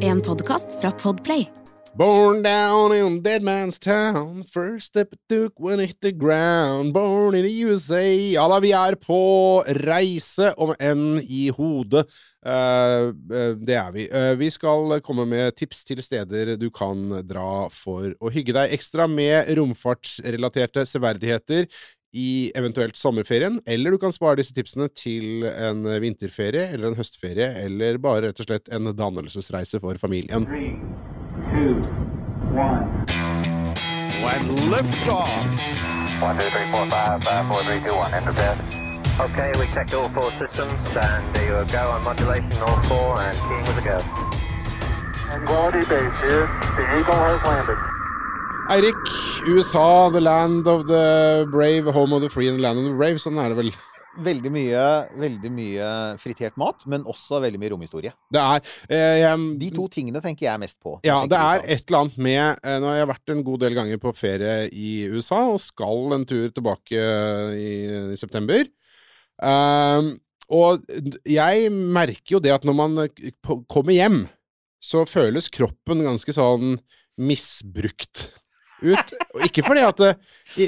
En podkast fra Podplay. Born down in dead man's town, first step it took when it hit the ground, born in the USA. Ja da, vi er på reise, om enn i hodet. Eh, det er vi. Uh, vi skal komme med tips til steder du kan dra for å hygge deg ekstra med romfartsrelaterte severdigheter i eventuelt sommerferien, eller du kan spare disse tipsene til en vinterferie eller en høstferie, eller bare rett og slett en dannelsesreise for familien. Three, two, one. And lift off! One, two, three, four, five, five, four, three, two, one. Okay, we checked all four systems and there you go on modulation all four and keying with a go. Quality base here. The Eagle has landed. Eirik, USA, the land of the brave, home of the free and the land of the brave. Sånn er det vel. Veldig mye, veldig mye fritert mat, men også veldig mye romhistorie. Det er eh, De to tingene tenker jeg mest på. Ja, det er et eller annet med eh, Nå har jeg vært en god del ganger på ferie i USA, og skal en tur tilbake i, i september. Um, og jeg merker jo det at når man eh, kommer hjem, så føles kroppen ganske sånn misbrukt ut. Og ikke fordi at det,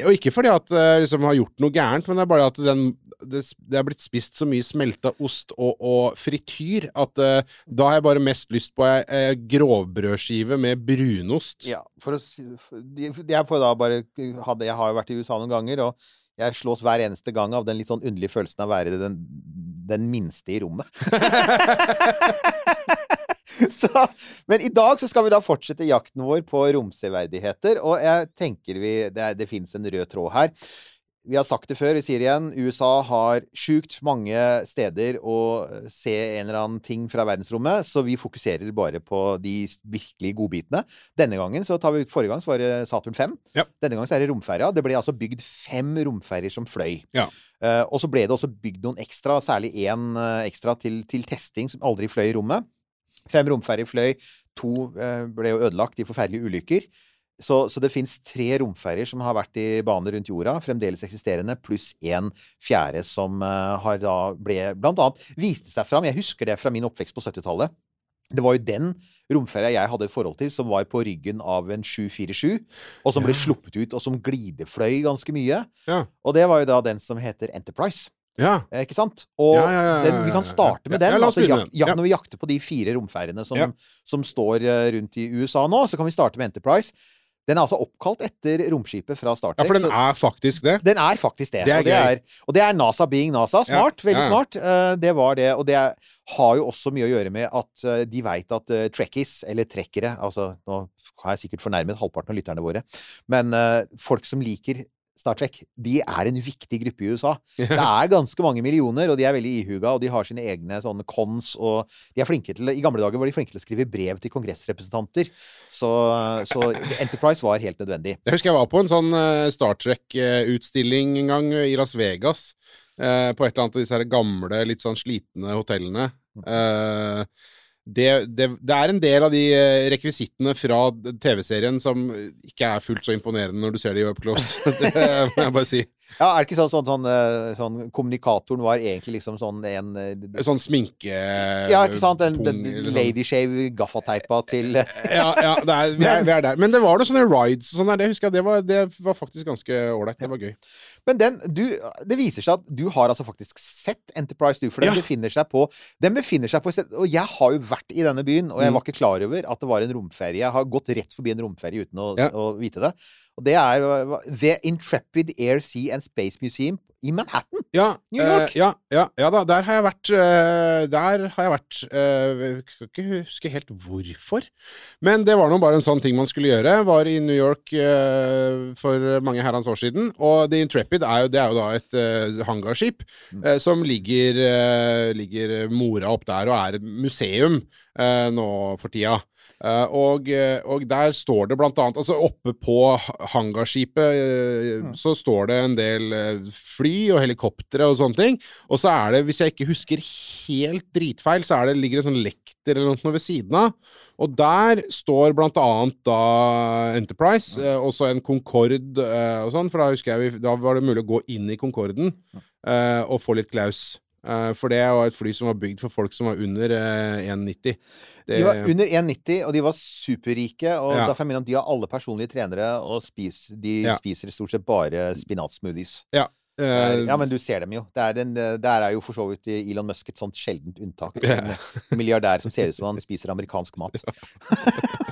Og ikke fordi at liksom har gjort noe gærent, men det er bare at den, det, det er blitt spist så mye smelta ost og, og frityr at uh, da har jeg bare mest lyst på ei ei grovbrødskive med brunost. Ja, for å si Jeg får da bare hadde, Jeg har jo vært i USA noen ganger, og jeg slås hver eneste gang av den litt sånn underlige følelsen av å være den, den minste i rommet. så, men i dag så skal vi da fortsette jakten vår på romseverdigheter, og jeg tenker vi Det, er- det fins en rød tråd her. Vi har sagt det før, vi sier det igjen. USA har sjukt mange steder å se en eller annen ting fra verdensrommet, så vi fokuserer bare på de virkelig godbitene. Denne gangen så tar vi Forrige gang så var det Saturn 5. Ja. Denne gangen så er det romferja. Det ble altså bygd fem romferjer som fløy. Ja. Uh, og så ble det også bygd noen ekstra, særlig én uh, ekstra til, til testing, som aldri fløy i rommet. Fem romferjer fløy, to eh, ble jo ødelagt i forferdelige ulykker. Så, så det fins tre romferjer som har vært i bane rundt jorda, fremdeles eksisterende, pluss en fjerde som eh, har da ble Blant annet viste seg fram, jeg husker det fra min oppvekst på 70-tallet. Det var jo den romferja jeg hadde et forhold til, som var på ryggen av en 747, og som ble Ja. sluppet ut, og som glidefløy ganske mye. Ja. Og det var jo da den som heter Enterprise. Ja. Eh, Ikke sant? Og Ja, ja, den, vi kan starte med den. altså, jak, jak, ja, Ja. Når vi jakter på de fire romferjene som, som står eh, rundt i USA nå, så kan vi starte med Enterprise. Den er altså oppkalt etter romskipet fra Star ja, for den er faktisk det. den er faktisk det. Det er og, det er, og det er NASA being NASA. Smart. Veldig smart. Uh, det var det. Og det er, har jo også mye å gjøre med at uh, de veit at uh, trekkies, eller trekkere Altså, nå har jeg sikkert fornærmet halvparten av lytterne våre, men folk som liker Star Trek, de er en viktig gruppe i USA. Det er ganske mange millioner, og de er veldig ihuga, og de har sine egne sånne cons, og de er flinke til I gamle dager var de flinke til å skrive brev til kongressrepresentanter. Så, så Enterprise var helt nødvendig. Jeg husker jeg var på en sånn eh, Star Trek-utstilling en gang i Las Vegas. eh, på et eller annet av disse gamle, litt sånn slitne hotellene. Eh, det, det, det er en del av de eh, rekvisittene fra TV-serien som ikke er fullt så imponerende når du ser de up close. det må jeg bare si. Ja, er det ikke sånn, sånn, sånn, eh, sånn Kommunikatoren var egentlig liksom sånn en eh, Sånn sminke... Ja, ikke sant? En, sånn. ladyshave gaffateipa til eh, Ja, ja det er, vi, er, vi er der. Men det var noen sånne rides sånn der. Det husker jeg, det var, det var faktisk ganske ålreit. Det var gøy. Men den, du, det viser seg at du har altså faktisk sett Enterprise, du. For den Ja. befinner seg på Den befinner seg på Og jeg har jo vært i denne byen, og jeg Mm. var ikke klar over at det var en romferie. Jeg har gått rett forbi en romferie uten å, Ja. å vite det. Og det er The Intrepid Air Sea and Space Museum i Manhattan. Ja, New York. Uh, ja, ja, ja da, der har jeg vært Uh, Der har jeg vært Uh, Jeg kan ikke huske helt hvorfor. Men det var nå bare en sånn ting man skulle gjøre. Var i New York for mange herrens år siden. Og The Intrepid er jo, det er jo da et hangarskip Mm. som ligger, ligger mora opp der og er et museum nå for tida. Uh, og, og der står det blant annet Altså oppe på hangarskipet uh, Mm. så står det en del uh, fly og helikoptre og sånne ting. Og så er det, hvis jeg ikke husker helt dritfeil, så det, ligger det sånn lekter eller noe ved siden av. Og der står blant annet da Enterprise, eh, også en Concorde eh, og sånn, for da husker jeg vi, da var det mulig å gå inn i Concorden eh, og få litt klaus. Eh, for det var et fly som var bygd for folk som var under eh, 1,90. Det, De var under 1,90, og de var superrike. Og Ja. da får jeg minne om de har alle personlige trenere, og spis, de Ja. spiser stort sett bare spinatsmoothies. eh, Ja, men du ser dem jo. Det er en, der er jo for så vidt Elon Musk et sånt sjeldent unntak. En milliardær som ser ut som han spiser amerikansk mat.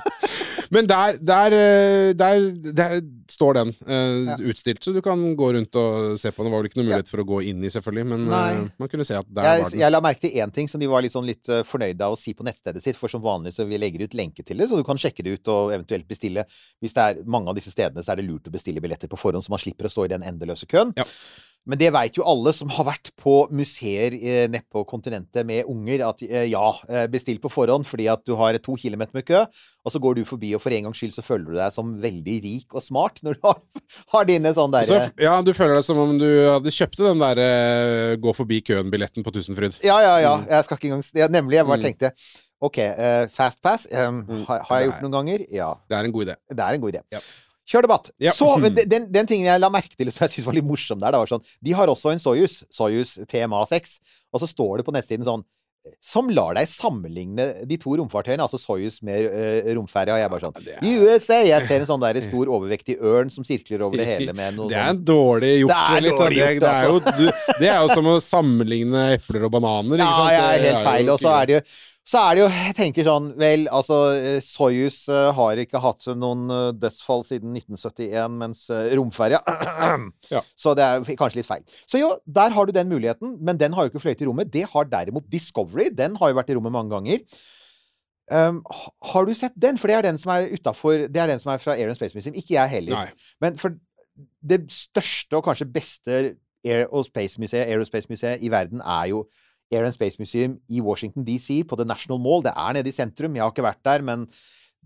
Men der, der, eh, der, der står den uh, Ja. utstilt, så du kan gå rundt og se på den. Det var vel ikke noe mulighet for å gå inn i, selvfølgelig, men eh, man kunne se at der Jeg, var den. jeg la merke til én ting som de var litt, sånn litt fornøyde av å si på nettstedet sitt. For som vanlig så vi legger ut lenke til det, så du kan sjekke det ut og eventuelt bestille. Hvis det er mange av disse stedene, så er det lurt å bestille billetter på forhånd, så man slipper å stå i den endeløse køen. Ja. Men det veit jo alle som har vært på museer eh, nede på kontinentet med unger, at eh, ja, eh, bestill på forhånd fordi at du har to kilometer med kø, og så går du forbi, og for en gangs skyld så føler du deg som veldig rik og smart når du har, har dine sånn Så, derre ja, du føler deg som om du hadde kjøpte den der eh, gå forbi køen-billetten på Tusenfryd. Ja, ja, ja. Mm. Jeg skal ikke engang ja, Nemlig. Jeg bare Mm. tenkte OK, eh, Fastpass um, Mm. har, har jeg gjort noen ganger? Ja. Det er en god idé. Det er en god idé. Ja. Kjør debatt. Ja. Så, den- den, den tingen jeg la merke til som jeg syntes var litt morsom der, det var sånn De har også en Soyuz, Soyuz TMA6, og så står det på nettsiden sånn som lar deg sammenligne de to romfartøyene, altså Soyuz med uh, romferja. Og jeg bare sånn Ja, er- USA! Jeg ser en sånn der stor overvektig ørn som sirkler over det hele med noe Det er sånn en dårlig gjort. Det er litt, dårlig det, gjort, det, er jo, altså. du, det er jo som å sammenligne epler og bananer. Ikke Ja, sant? jeg er helt feil. Og så er det jo så er det jo, jeg tenker sånn Vel, altså, eh, Soyuz eh, har ikke hatt noen eh, dødsfall siden 1971, mens romferja Ja. Så det er kanskje litt feil. Så jo, der har du den muligheten, men den har jo ikke fløyet i rommet. Det har derimot Discovery. Den har jo vært i rommet mange ganger. Um, har du sett den? For det er den som er utafor Det er den som er fra Air and Space Museum. Ikke jeg heller. Nei. Men for det største og kanskje beste Air and Space Museet, Aerospace Museet i verden er jo Air and Space Museum i Washington DC, på The National Mall. Det er nede i sentrum. Jeg har ikke vært der, men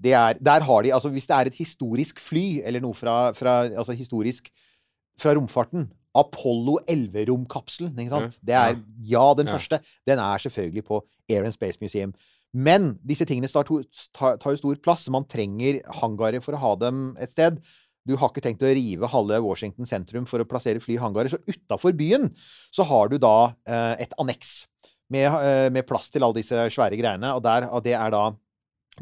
det er, der har de Altså, hvis det er et historisk fly, eller noe fra, fra Altså historisk fra romfarten Apollo 11-romkapselen, ikke sant? Det er Ja, den Ja. første. Den er selvfølgelig på Air and Space Museum. Men disse tingene tar jo stor plass. Man trenger hangarer for å ha dem et sted. Du har ikke tenkt å rive halve Washington sentrum for å plassere fly i hangarer. Så utafor byen så har du da eh, et anneks med, eh, med plass til alle disse svære greiene. Og, der, og det er da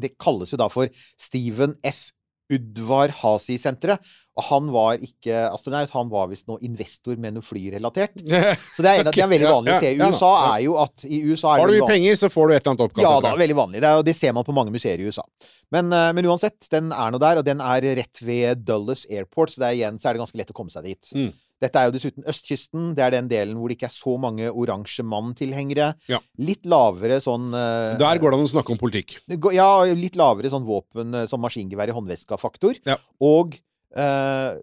Det kalles jo da for Stephen F. Udvar Hasi-senteret. Og han var ikke astronaut, han var visst noe investor med noe flyrelatert. Så det er en av de er veldig vanlig å se. I USA er jo at i USA er Har du mye penger, så får du et eller annet oppkalt. ja det da, veldig vanlig. Det, er, det ser man på mange museer i USA. Men, eh, men uansett, den er nå der, og den er rett ved Dulles Airport, så det er igjen så er det ganske lett å komme seg dit. Mm. Dette er jo dessuten østkysten. Det er den delen hvor det ikke er så mange oransje mann-tilhengere. Ja. Litt lavere sånn uh, Der går det an å snakke om politikk. går- Ja, litt lavere sånn våpen, som sånn maskingevær i håndveska-faktor. Ja. Og uh,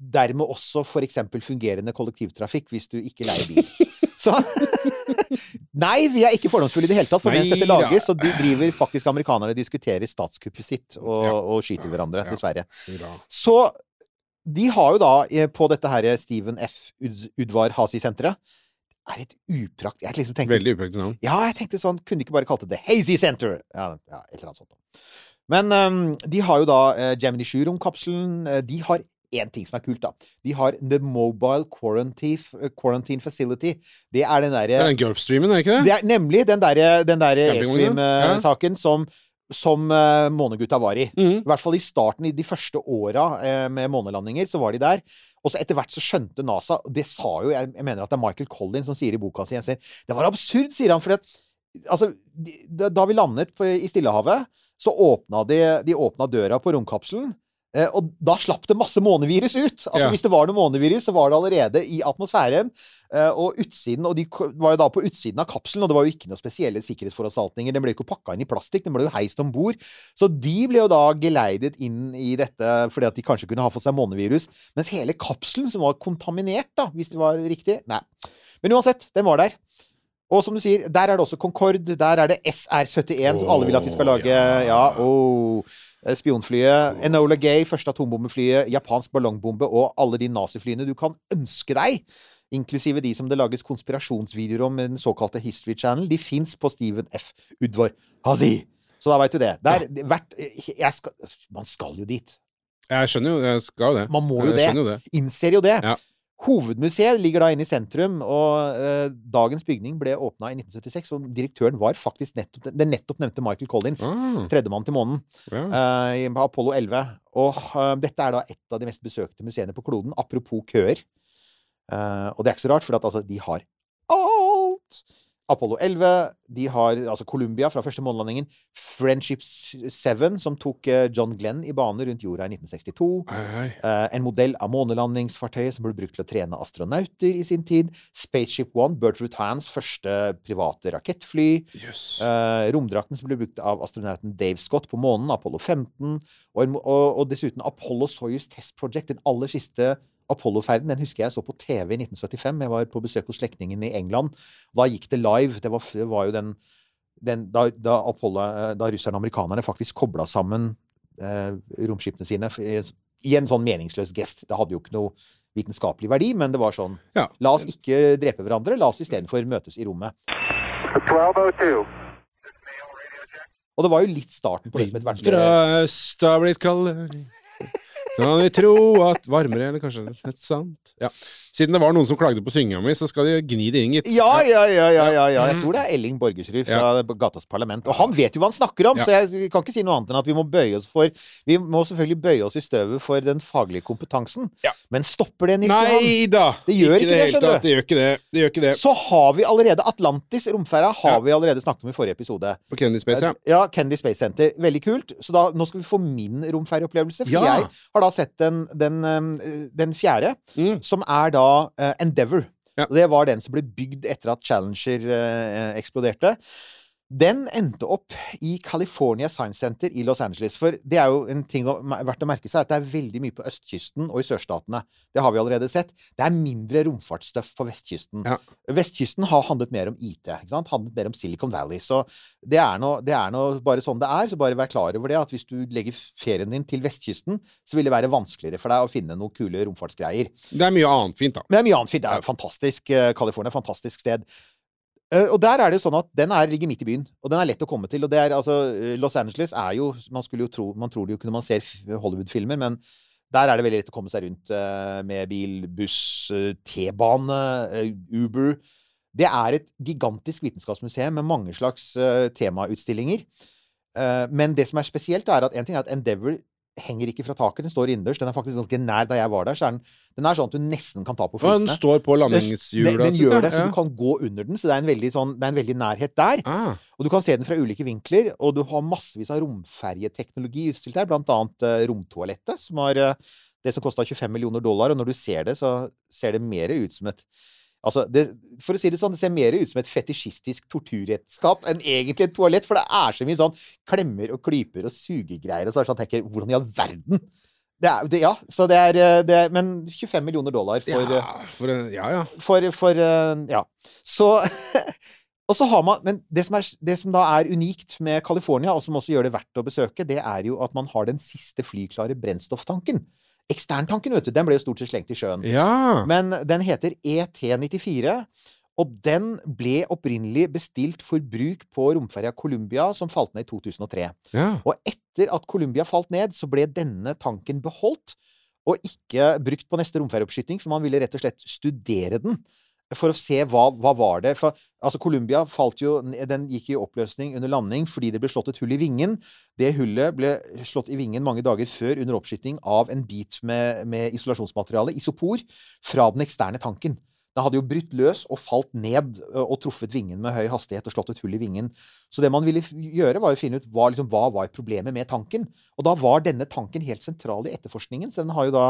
dermed også f.eks. fungerende kollektivtrafikk hvis du ikke leier bil. Så Nei, vi er ikke fordomsfulle i det hele tatt. For mens Nei dette da. lages, så de driver faktisk amerikanerne diskuterer statskuppet sitt og, Ja. og skyter hverandre, Ja. dessverre. Så de har jo da eh, på dette her Stephen F. Udvar Hasi-senteret er et uprakt... Jeg liksom tenkte Veldig upraktisk navn. ja, jeg tenkte sånn Kunne de ikke bare kalt det The Hazy Center? Ja, ja et eller annet sånt. Men um, de har jo da uh, Gemini 7-romkapselen. Uh, de har én ting som er kult, da. De har The Mobile Quarantine, eh, quarantine Facility. Det er den Det er derre den Gulfstreamen, er ikke det? Det er nemlig den derre den der Campingvognen, ja. Airstream-saken som som eh, månegutta var i. Mm. I hvert fall i starten, i de første åra eh, med månelandinger, så var de der. Og så etter hvert så skjønte NASA Det sa jo jeg, mener at det er Michael Collin som sier i boka si ser, Det var absurd, sier han. For at, altså, da vi landet på, i Stillehavet, så åpna de, de åpna døra på romkapselen. Eh, og da slapp det masse månevirus ut. Altså Ja. Hvis det var noe månevirus, så var det allerede i atmosfæren. Eh, og utsiden, og de var jo da på utsiden av kapselen, og det var jo ikke noe spesielle sikkerhetsforanstaltninger. Den ble jo ikke pakka inn i plastikk, den ble jo heist om bord. Så de ble jo da geleidet inn i dette fordi at de kanskje kunne ha fått seg månevirus. Mens hele kapselen, som var kontaminert, da, hvis det var riktig Nei. Men uansett, den var der. Og som du sier, der er det også Concorde. Der er det SR-71, som alle vil at vi skal lage. ja. Ja, oh. Spionflyet. Enola Gay, første atombombeflyet. Japansk ballongbombe og alle de naziflyene du kan ønske deg. Inklusive de som det lages konspirasjonsvideoer om med den såkalte History Channel. De fins på Steven F. Udvar Hazi. Så da veit du det. Der, hvert, jeg skal, man skal jo dit. Jeg skjønner jo, jeg skal jo det. Man må jo det. det. Innser jo det. Ja. Hovedmuseet ligger da inne i sentrum, og eh, dagens bygning ble åpna i 1976. Og direktøren var faktisk nettopp, den nettopp nevnte Michael Collins. Mm. Tredjemann til månen. ja. eh, Apollo 11. Og eh, dette er da et av de mest besøkte museene på kloden. Apropos køer. Eh, og det er ikke så rart, for at, altså, de har alt! Apollo 11, de har altså Columbia fra første månelandingen. Friendship 7, som tok eh, John Glenn i bane rundt jorda i 1962. Hei. Eh, en modell av månelandingsfartøyet som ble brukt til å trene astronauter i sin tid. Spaceship One, Bertrud Hans første private rakettfly. Jøss. Eh, romdrakten som ble brukt av astronauten Dave Scott på månen, Apollo 15. Og, og, og dessuten Apollo Soyuz Test Project, den aller siste Apollo-ferden. Den husker jeg så på TV i 1975. Jeg var på besøk hos slektningen i England. Da gikk det live. Det var, det var jo den, den da, da, Apollo, eh, da russerne og amerikanerne faktisk kobla sammen eh, romskipene sine i, i en sånn meningsløs gest. Det hadde jo ikke noe vitenskapelig verdi, men det var sånn Ja. La oss ikke drepe hverandre, la oss istedenfor møtes i rommet. 1202. Og det var jo litt starten på det som hvert ble Fra kaldere Kan vi tro at varmere, eller kanskje et sant Ja. Siden det var noen som klagde på synginga mi, så skal de gni det inn, gitt. Ja, ja, ja, ja, ja, ja. Jeg tror det er Elling Borgersrud fra Gatas Parlament. Og han vet jo hva han snakker om, så jeg kan ikke si noe annet enn at vi må bøye oss for Vi må selvfølgelig bøye oss i støvet for den faglige kompetansen. Ja. Men stopper det, Nils Johan? Nei da! Det gjør ikke det, skjønner du. Det gjør ikke det. Det gjør ikke det. Så har vi allerede Atlantis, romferda, har vi allerede snakket om i forrige episode. På Kennedy Space, ja. Ja, Kennedy Space Center. Veldig kult. Så da, nå skal vi få min romferjeopplevelse. For jeg har da sett den, den, eh, den fjerde, Mm. som er da eh, Endeavour. Ja. Og det var den som ble bygd etter at Challenger eh, eksploderte. Den endte opp i California Science Center i Los Angeles. For det er jo en ting verdt å merke seg, at det er veldig mye på østkysten og i sørstatene. Det har vi allerede sett. Det er mindre romfartsstøff på vestkysten. Ja. Vestkysten har handlet mer om IT. Ikke sant? Handlet mer om Silicon Valley. Så det er nå det er nå bare sånn det er. Så bare vær klar over det, at hvis du legger ferien din til vestkysten, så vil det være vanskeligere for deg å finne noen kule romfartsgreier. Det er mye annet fint, da. Men det er mye annet fint. Det er jo fantastisk. eh, California er et fantastisk sted. Eh, Og der er det jo sånn at den er, ligger midt i byen, og den er lett å komme til. Og det er altså eh, Los Angeles er jo Man skulle jo tro Man tror det jo ikke når man ser Hollywood-filmer, men der er det veldig lett å komme seg rundt eh, med bil, buss, T-bane, Uber. Det er et gigantisk vitenskapsmuseum med mange slags temautstillinger. Men det som er spesielt, er at en ting er at Endeavour henger ikke fra taket, den står innendørs. Den er faktisk ganske nær da jeg var der. Så er den, den er sånn at du nesten kan ta på Og den står på Den, landingshjula. den gjør det, så Ja. du kan gå under den. Så det er en veldig, sånn, det er en veldig nærhet der. Ah, Og du kan se den fra ulike vinkler. Og du har massevis av romferjeteknologi utstilt der, blant annet eh, romtoalettet, som har uh, det som kosta 25 millioner dollar. Og når du ser det, så ser det mer ut som et Altså, det, for å si det sånn, det ser mer ut som et fetisjistisk torturredskap enn egentlig et toalett, for det er så mye sånn klemmer og klyper og sugegreier, og så er det sånn tenker Hvordan i all verden? Det er, det, ja, så det er, eh, det Men 25 millioner dollar for eh, ja, for, ja, ja. for, for eh, Ja. Så Og så har man Men det som, er, det som da er unikt med California, og som også gjør det verdt å besøke, det er jo at man har den siste flyklare brennstofftanken. Eksterntanken, vet du, den ble jo stort sett slengt i sjøen. Ja. Men den heter ET94. Og den ble opprinnelig bestilt for bruk på romferja Columbia, som falt ned i 2003. ja. Og etter at Columbia falt ned, så ble denne tanken beholdt, og ikke brukt på neste romferjeoppskyting, for man ville rett og slett studere den. For å se hva, hva var det For altså Colombia jo gikk i oppløsning under landing fordi det ble slått et hull i vingen. Det hullet ble slått i vingen mange dager før under oppskyting av en bit med, med isolasjonsmateriale, isopor, fra den eksterne tanken. Den hadde jo brutt løs og falt ned og truffet vingen med høy hastighet og slått et hull i vingen. Så det man ville gjøre, var å finne ut hva, liksom, hva var problemet med tanken. Og da var denne tanken helt sentral i etterforskningen, så den har jo da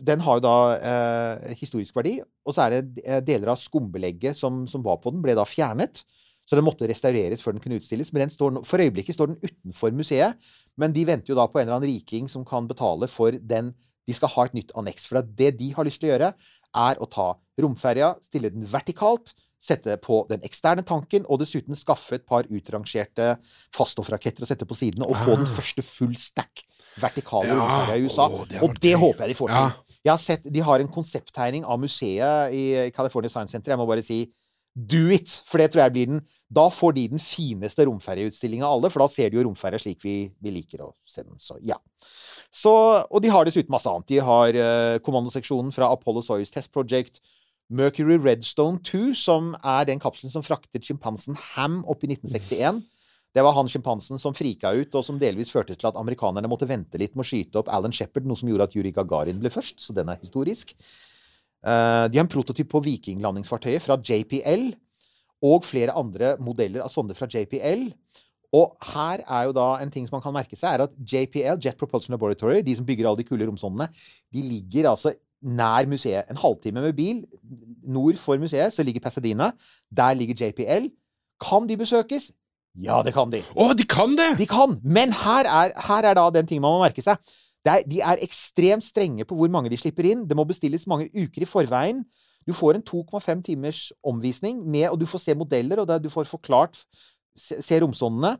den har jo da eh, historisk verdi, og så er det eh, deler av skumbelegget som, som var på den, ble da fjernet. Så den måtte restaureres før den kunne utstilles. Men står, for øyeblikket står den utenfor museet. Men de venter jo da på en eller annen riking som kan betale for den De skal ha et nytt anneks. For det de har lyst til å gjøre, er å ta romferja, stille den vertikalt, sette på den eksterne tanken, og dessuten skaffe et par utrangerte faststoffraketter å sette på sidene, og få den Ah. første full stack vertikale Ja, i USA. å, det og det håper jeg de får til. Ja. Jeg har sett, De har en konsepttegning av museet i California Science Center. Jeg må bare si do it! For det tror jeg blir den Da får de den fineste romferjeutstillinga av alle, for da ser de jo romferja slik vi, vi liker å se den. Så ja. Så, og de har dessuten masse annet. De har uh, kommandoseksjonen fra Apollo Soyuz Test Project. Mercury Redstone 2, som er den kapselen som fraktet sjimpansen Ham opp i 1961. Det var han sjimpansen som frika ut, og som delvis førte til at amerikanerne måtte vente litt med å skyte opp Alan Shepherd, noe som gjorde at Yuri Gagarin ble først. Så den er historisk. Eh, de har en prototyp på vikinglandingsfartøyet fra JPL, og flere andre modeller av sånne fra JPL. Og her er jo da en ting som man kan merke seg, er at JPL, Jet Propulsion Laboratory, de som bygger alle de kule romsondene, de ligger altså nær museet. En halvtime med bil nord for museet så ligger Pasadena. Der ligger JPL. Kan de besøkes? Ja, det kan de. Å, de kan det! De kan! Men her er, her er da den ting man må merke seg. Det er, de er ekstremt strenge på hvor mange de slipper inn. Det må bestilles mange uker i forveien. Du får en 2,5 timers omvisning, med, og du får se modeller, og du får forklart Se, se romsondene.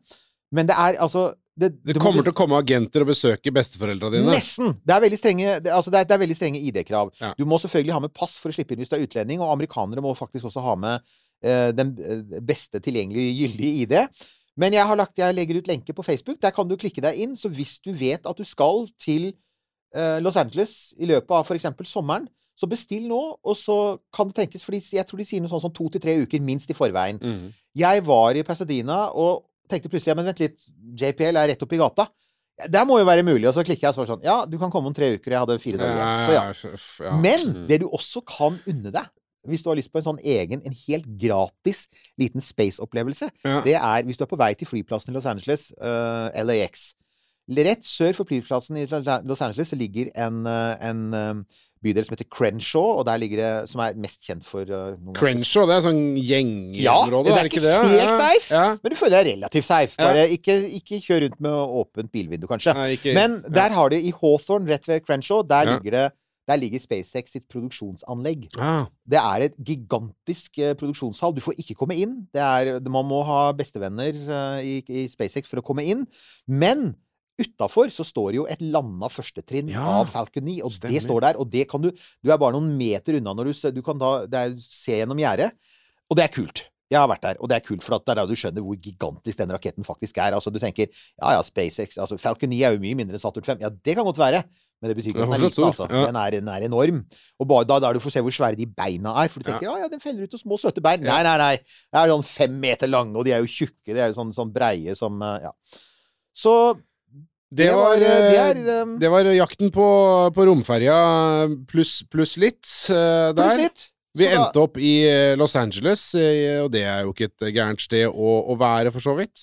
Men det er altså Det, det, kommer du, til å komme agenter og besøke besteforeldra dine. Nesten! Det er veldig strenge, det, altså det er, er veldig strenge ID-krav. Ja. Du må selvfølgelig ha med pass for å slippe inn hvis du er utlending, og amerikanere må faktisk også ha med eh, den eh, beste tilgjengelige gyldige ID. Men jeg, har lagt, jeg legger ut lenke på Facebook. Der kan du klikke deg inn. Så hvis du vet at du skal til eh, Los Angeles i løpet av f.eks. sommeren, så bestill nå, og så kan det tenkes For Jeg tror de sier noe sånn som to til tre uker minst i forveien. Mm. Jeg var i Pasadena og tenkte plutselig ja, men vent litt, JPL er rett oppi gata. Det må jo være mulig. Og så klikker jeg og så sånn Ja, du kan komme om tre uker. Jeg hadde fire dager igjen. Så ja. Men Mm. det du også kan unne deg, hvis du har lyst på en sånn egen, en helt gratis liten space-opplevelse, Ja. det er hvis du er på vei til flyplassen i Los Angeles, uh, LAX. Rett sør for flyplassen i Los Angeles så ligger en, eh, en eh, bydel som heter Crenshaw, og der ligger det Som er mest kjent for uh, Crenshaw, det er sånn Ja, gjengeområde, det er er det ikke ikke det? helt safe. Ja. Men du føler deg relativt safe. Ja. Bare ikke, ikke kjør rundt med åpent bilvindu, kanskje. Nei, ikke, Men ja. der har de i Hawthorne, rett ved Crenshaw, der Ja. ligger det der ligger SpaceX sitt produksjonsanlegg. Ah, Det er et gigantisk eh, produksjonshall. Du får ikke komme inn. Det er, man må ha bestevenner eh, i, i SpaceX for å komme inn. Men utafor så står jo et landa førstetrinn Ja, av Falcon 9, og stemmer. det står der. Og det kan du Du er bare noen meter unna når du, du kan da det er, se gjennom gjerdet. Og det er kult. Jeg har vært der, og det er kult, for at det er da du skjønner hvor gigantisk den raketten faktisk er. Altså, du tenker ja ja, SpaceX altså Falcon 9 er jo mye mindre enn Saturn 5. Ja, det kan godt være, men det betyr ikke Den at den er liten, altså. ja. Den, er, den er enorm. Og bare da, da du får se hvor svære de beina er. For du tenker ja, ja, den feller ut noen små, søte bein. Nei, nei, nei. Det er sånn fem meter lange, og de er jo tjukke. De er jo sånn, sånn breie som eh, Ja. Så det, var, eh, det eh, um, det var jakten på, på romferja pluss plus litt eh, der. pluss litt. Vi da- endte opp i Los Angeles, og det er jo ikke et gærent sted å, å være, for så vidt.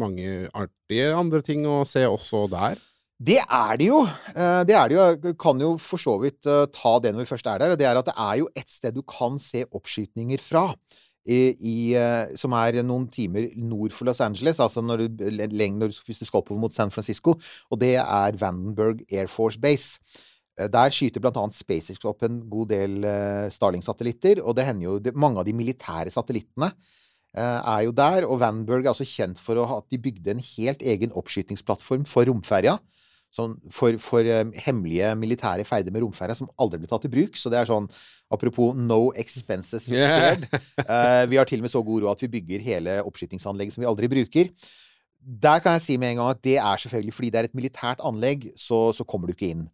Mange artige andre ting å se også der. Det er det jo. Det er det jo. Jeg kan jo for så vidt ta det når vi først er der. Og det er at det er jo et sted du kan se oppskytninger fra. I, eh, som er noen timer nord for Los Angeles, altså når du, når hvis du skal oppover mot San Francisco. Og det er Vandenberg Air Force Base. Eh, Der skyter bl.a. SpaceX opp en god del eh, Starling-satellitter. Og det hender jo det, mange av de militære satellittene er jo der. Og Vandenberg er altså kjent for å ha, at de bygde en helt egen oppskytingsplattform for romferja. Sånn for, for eh, hemmelige militære ferder med romferja som aldri ble tatt i bruk. Så det er sånn Apropos no expenses Yeah. spared. Eh, vi har til og med så god råd at vi bygger hele oppskytingsanlegget som vi aldri bruker. Der kan jeg si med en gang at det er selvfølgelig fordi det er et militært anlegg, så, så kommer du ikke inn.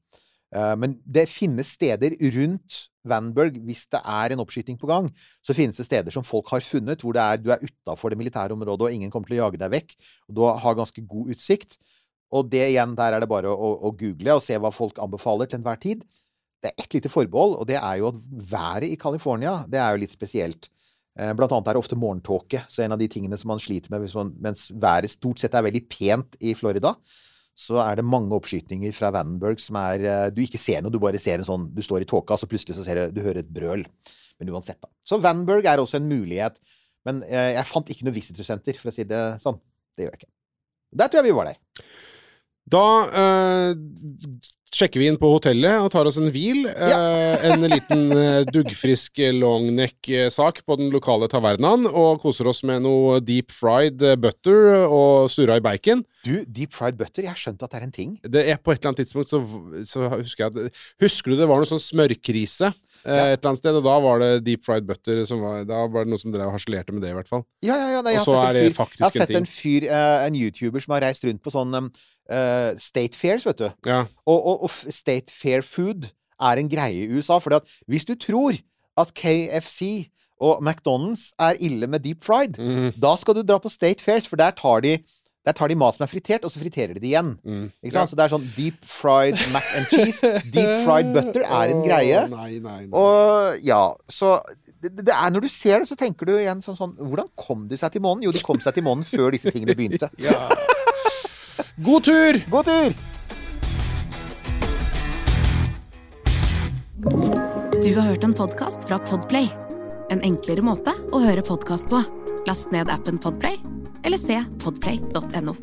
Eh, men det finnes steder rundt Vanberg, hvis det er en oppskyting på gang, så finnes det steder som folk har funnet, hvor det er, du er utafor det militære området, og ingen kommer til å jage deg vekk. Og du har ganske god utsikt. Og det igjen, der er det bare å, å google og se hva folk anbefaler til enhver tid. Det er ett lite forbehold, og det er jo at været i California, det er jo litt spesielt. Eh, Blant annet er det ofte morgentåke, så en av de tingene som man sliter med man, mens været stort sett er veldig pent i Florida, så er det mange oppskytninger fra Vandenberg som er eh, Du ikke ser noe, du bare ser en sånn Du står i tåka, så plutselig så ser du, du hører et brøl. Men uansett, da. Så Vandenberg er også en mulighet. Men eh, jeg fant ikke noe visitorsenter, for å si det sånn. Det gjør jeg ikke. Der tror jeg vi var der. Da eh, sjekker vi inn på hotellet og tar oss en hvil. Eh, en liten eh, duggfrisk longneck-sak på den lokale tavernaen, og koser oss med noe deep fried eh, butter og surra i bacon. Du, deep fried butter, jeg har skjønt at det er en ting. Det er På et eller annet tidspunkt så, så husker jeg at Husker du det var noe sånn smørkrise? Ja. Et eller annet sted, og da var det deep fried butter som var Da var det noe som drev og harselerte med det, i hvert fall. Ja, ja, ja. Nei, jeg Og så har er sett det en fyr, faktisk jeg har en sett en fyr, eh, en YouTuber som har reist rundt på sånn um, eh, State Fairs, vet du. Ja. Og, og, og State Fair Food er en greie i USA. For hvis du tror at KFC og McDonald's er ille med deep fried, mm. da skal du dra på State Fairs, for der tar de der tar de mat som er fritert, og så friterer de det igjen. Mm. Ikke sant? Så det er sånn deep fried mac and cheese. Deep fried butter er en greie. Oh, Nei, nei, nei. Og ja, så det, det er Når du ser det, så tenker du igjen sånn sånn Hvordan kom de seg til månen? Jo, de kom seg til månen før disse tingene begynte. Ja. God tur! God tur! Du har hørt en podkast fra Podplay. En enklere måte å høre podkast på. Last ned appen Podplay, eller se podplay.no.